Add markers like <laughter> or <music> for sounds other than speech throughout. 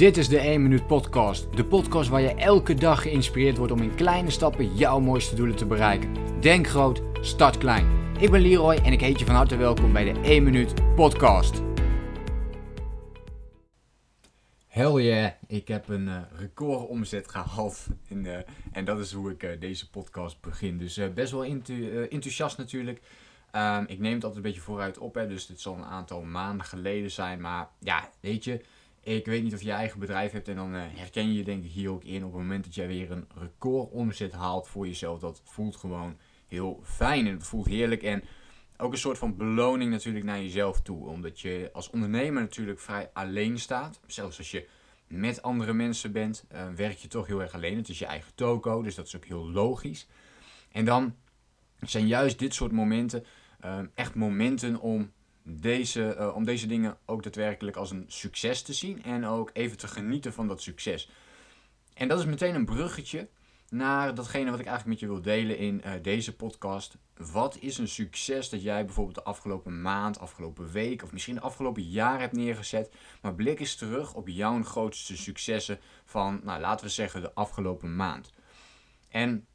Dit is de 1 Minuut Podcast. De podcast waar je elke dag geïnspireerd wordt om in kleine stappen jouw mooiste doelen te bereiken. Denk groot, start klein. Ik ben Leroy en ik heet je van harte welkom bij de 1 Minuut Podcast. Hell yeah, ik heb een uh, record omzet gehaald. En, uh, en dat is hoe ik uh, deze podcast begin. Dus best wel enthousiast natuurlijk. Um, ik neem het altijd een beetje vooruit op, hè, dus dit zal een aantal maanden geleden zijn. Maar ja, weet je, ik weet niet of je, eigen bedrijf hebt en dan uh, herken je je denk ik hier ook in op het moment dat jij weer een record omzet haalt voor jezelf. Dat voelt gewoon heel fijn en het voelt heerlijk en ook een soort van beloning natuurlijk naar jezelf toe. Omdat je als ondernemer natuurlijk vrij alleen staat. Zelfs als je met andere mensen bent, uh, werk je toch heel erg alleen. Het is je eigen toko, dus dat is ook heel logisch. En dan zijn juist dit soort momenten uh, echt momenten om deze, uh, om deze dingen ook daadwerkelijk als een succes te zien en ook even te genieten van dat succes. En dat is meteen een bruggetje naar datgene wat ik eigenlijk met je wil delen in uh, deze podcast. Wat is een succes dat jij bijvoorbeeld de afgelopen maand, afgelopen week of misschien de afgelopen jaar hebt neergezet? Maar blik eens terug op jouw grootste successen van, nou laten we zeggen, de afgelopen maand. En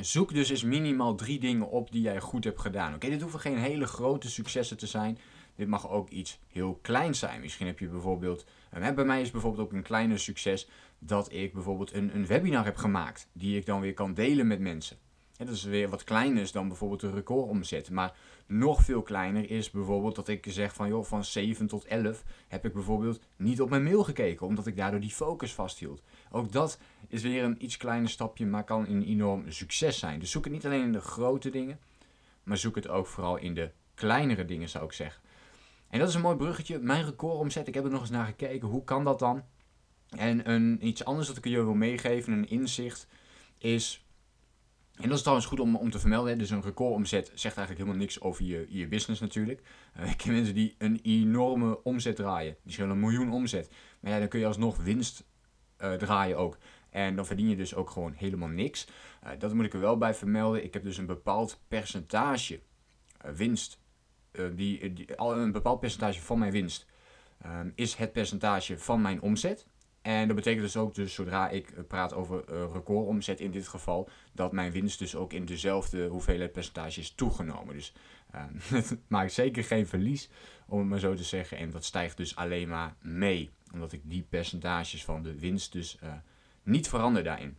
Zoek dus eens minimaal drie dingen op die jij goed hebt gedaan. Oké, dit hoeven geen hele grote successen te zijn. Dit mag ook iets heel kleins zijn. Misschien heb je bijvoorbeeld. Bij mij is bijvoorbeeld ook een kleiner succes dat ik bijvoorbeeld een, een webinar heb gemaakt. Die ik dan weer kan delen met mensen. Dat is weer wat kleiner dan bijvoorbeeld een record omzet. Maar nog veel kleiner is bijvoorbeeld dat ik zeg van joh, van 7 tot 11 heb ik bijvoorbeeld niet op mijn mail gekeken, omdat ik daardoor die focus vasthield. Ook dat is weer een iets kleiner stapje, maar kan een enorm succes zijn. Dus zoek het niet alleen in de grote dingen, maar zoek het ook vooral in de kleinere dingen, zou ik zeggen. En dat is een mooi bruggetje. Mijn record omzet, ik heb er nog eens naar gekeken. Hoe kan dat dan? En een, iets anders dat ik je wil meegeven, een inzicht, is en dat is trouwens goed om, om te vermelden. Dus een recordomzet zegt eigenlijk helemaal niks over je, je business natuurlijk. Uh, ik ken mensen die een enorme omzet draaien. Die zullen een miljoen omzet. Maar ja, dan kun je alsnog winst uh, draaien ook. En dan verdien je dus ook gewoon helemaal niks. Uh, dat moet ik er wel bij vermelden. Ik heb dus een bepaald percentage winst. die, die, al een bepaald percentage van mijn winst is het percentage van mijn omzet. En dat betekent dus ook, dus zodra ik eh, praat over uh, recordomzet in dit geval, dat mijn winst dus ook in dezelfde hoeveelheid percentage is toegenomen. Dus uh, <laughs> het maakt zeker geen verlies, om het maar zo te zeggen. En dat stijgt dus alleen maar mee, omdat ik die percentages van de winst dus uh, niet verander daarin.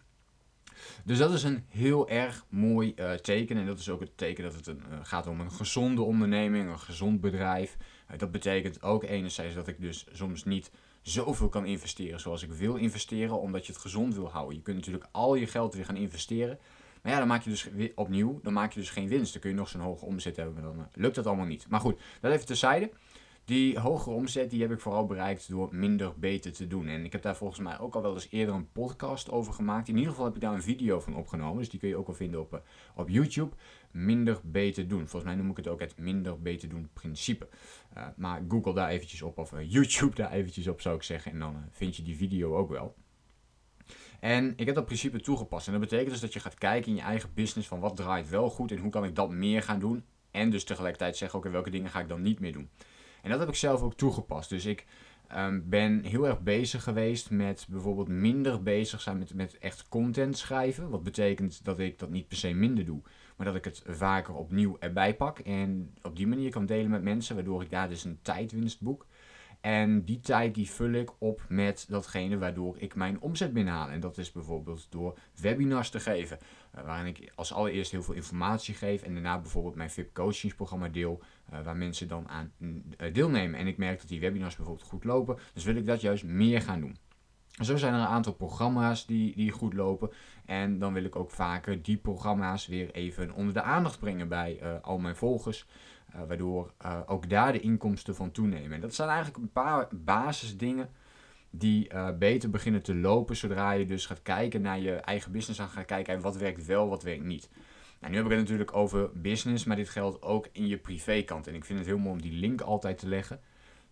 Dus dat is een heel erg mooi teken. En dat is ook het teken dat het een, gaat om een gezonde onderneming, een gezond bedrijf. Dat betekent ook enerzijds dat ik dus soms niet zoveel kan investeren zoals ik wil investeren, omdat je het gezond wil houden. Je kunt natuurlijk al je geld weer gaan investeren. Maar ja, dan maak je dus opnieuw, dan maak je dus geen winst. Dan kun je nog zo'n hoge omzet hebben, maar dan lukt dat allemaal niet. Maar goed, dat even terzijde. Die hogere omzet die heb ik vooral bereikt door minder beter te doen. En ik heb daar volgens mij ook al wel eens eerder een podcast over gemaakt. In ieder geval heb ik daar een video van opgenomen. Dus die kun je ook wel vinden op, eh, op YouTube. Minder beter doen. Volgens mij noem ik het ook het minder beter doen principe. Uh, maar Google daar eventjes op of uh, <laughs> YouTube daar eventjes op zou ik zeggen. En dan vind je die video ook wel. En ik heb dat principe toegepast. En dat betekent dus dat je gaat kijken in je eigen business van wat draait wel goed en hoe kan ik dat meer gaan doen. En dus tegelijkertijd zeggen, oké, welke dingen ga ik dan niet meer doen. En dat heb ik zelf ook toegepast. Dus ik um, ben heel erg bezig geweest met bijvoorbeeld minder bezig zijn met, met echt content schrijven. Wat betekent dat ik dat niet per se minder doe, maar dat ik het vaker opnieuw erbij pak. En op die manier kan delen met mensen, waardoor ik daar dus een tijdwinst boek. En die tijd die vul ik op met datgene waardoor ik mijn omzet binnenhaal. En dat is bijvoorbeeld door webinars te geven. Uh, waarin ik als allereerst heel veel informatie geef. En daarna bijvoorbeeld mijn VIP coachingsprogramma deel. Uh, waar mensen dan aan uh, deelnemen. En ik merk dat die webinars bijvoorbeeld goed lopen. Dus wil ik dat juist meer gaan doen. Zo zijn er een aantal programma's die, die goed lopen. En dan wil ik ook vaker die programma's weer even onder de aandacht brengen bij al mijn volgers. Uh, waardoor uh, ook daar de inkomsten van toenemen. En dat zijn eigenlijk een paar basisdingen die beter beginnen te lopen zodra je dus gaat kijken naar je eigen business en gaat kijken en wat werkt wel, wat werkt niet. Nou, nu heb ik het natuurlijk over business, maar dit geldt ook in je privékant. En ik vind het heel mooi om die link altijd te leggen.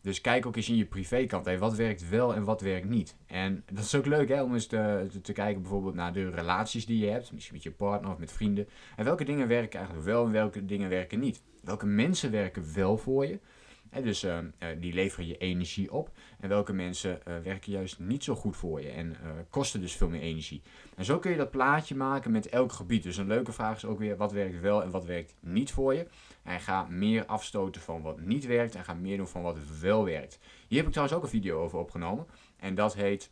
Dus kijk ook eens in je privékant. Hey, wat werkt wel en wat werkt niet. En dat is ook leuk hè, om eens te, te, te, kijken bijvoorbeeld naar de relaties die je hebt. Misschien met je partner of met vrienden. En welke dingen werken eigenlijk wel en welke dingen werken niet. Welke mensen werken wel voor je. Dus uh, die leveren je energie op. En welke mensen uh, werken juist niet zo goed voor je en kosten dus veel meer energie. En zo kun je dat plaatje maken met elk gebied. Dus een leuke vraag is ook weer wat werkt wel en wat werkt niet voor je. En ga meer afstoten van wat niet werkt en ga meer doen van wat wel werkt. Hier heb ik trouwens ook een video over opgenomen. En dat heet,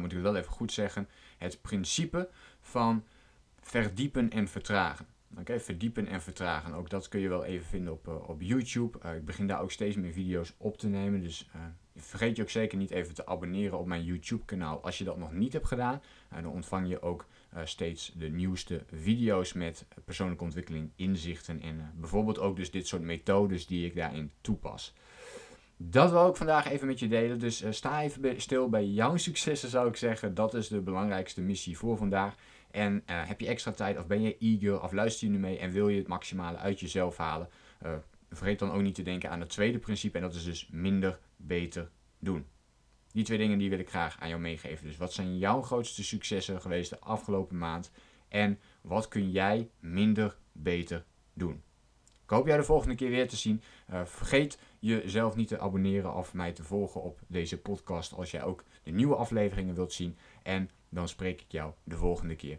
moet ik wel even goed zeggen, het principe van verdiepen en vertragen. Oké, verdiepen en vertragen. Ook dat kun je wel even vinden op, uh, op YouTube. Uh, ik begin daar ook steeds meer video's op te nemen. Dus uh, vergeet je ook zeker niet even te abonneren op mijn YouTube kanaal. Als je dat nog niet hebt gedaan, dan ontvang je ook steeds de nieuwste video's met persoonlijke ontwikkeling, inzichten en bijvoorbeeld ook dus dit soort methodes die ik daarin toepas. Dat wil ik vandaag even met je delen. Dus sta even stil bij jouw successen zou ik zeggen. Dat is de belangrijkste missie voor vandaag. En uh, heb je extra tijd of ben je eager of luister je nu mee en wil je het maximale uit jezelf halen? Uh, vergeet dan ook niet te denken aan het tweede principe en dat is dus minder, beter doen. Die twee dingen die wil ik graag aan jou meegeven. Dus wat zijn jouw grootste successen geweest de afgelopen maand? En wat kun jij minder, beter doen? Ik hoop jou de volgende keer weer te zien. Uh, vergeet jezelf niet te abonneren of mij te volgen op deze podcast als jij ook de nieuwe afleveringen wilt zien. En dan spreek ik jou de volgende keer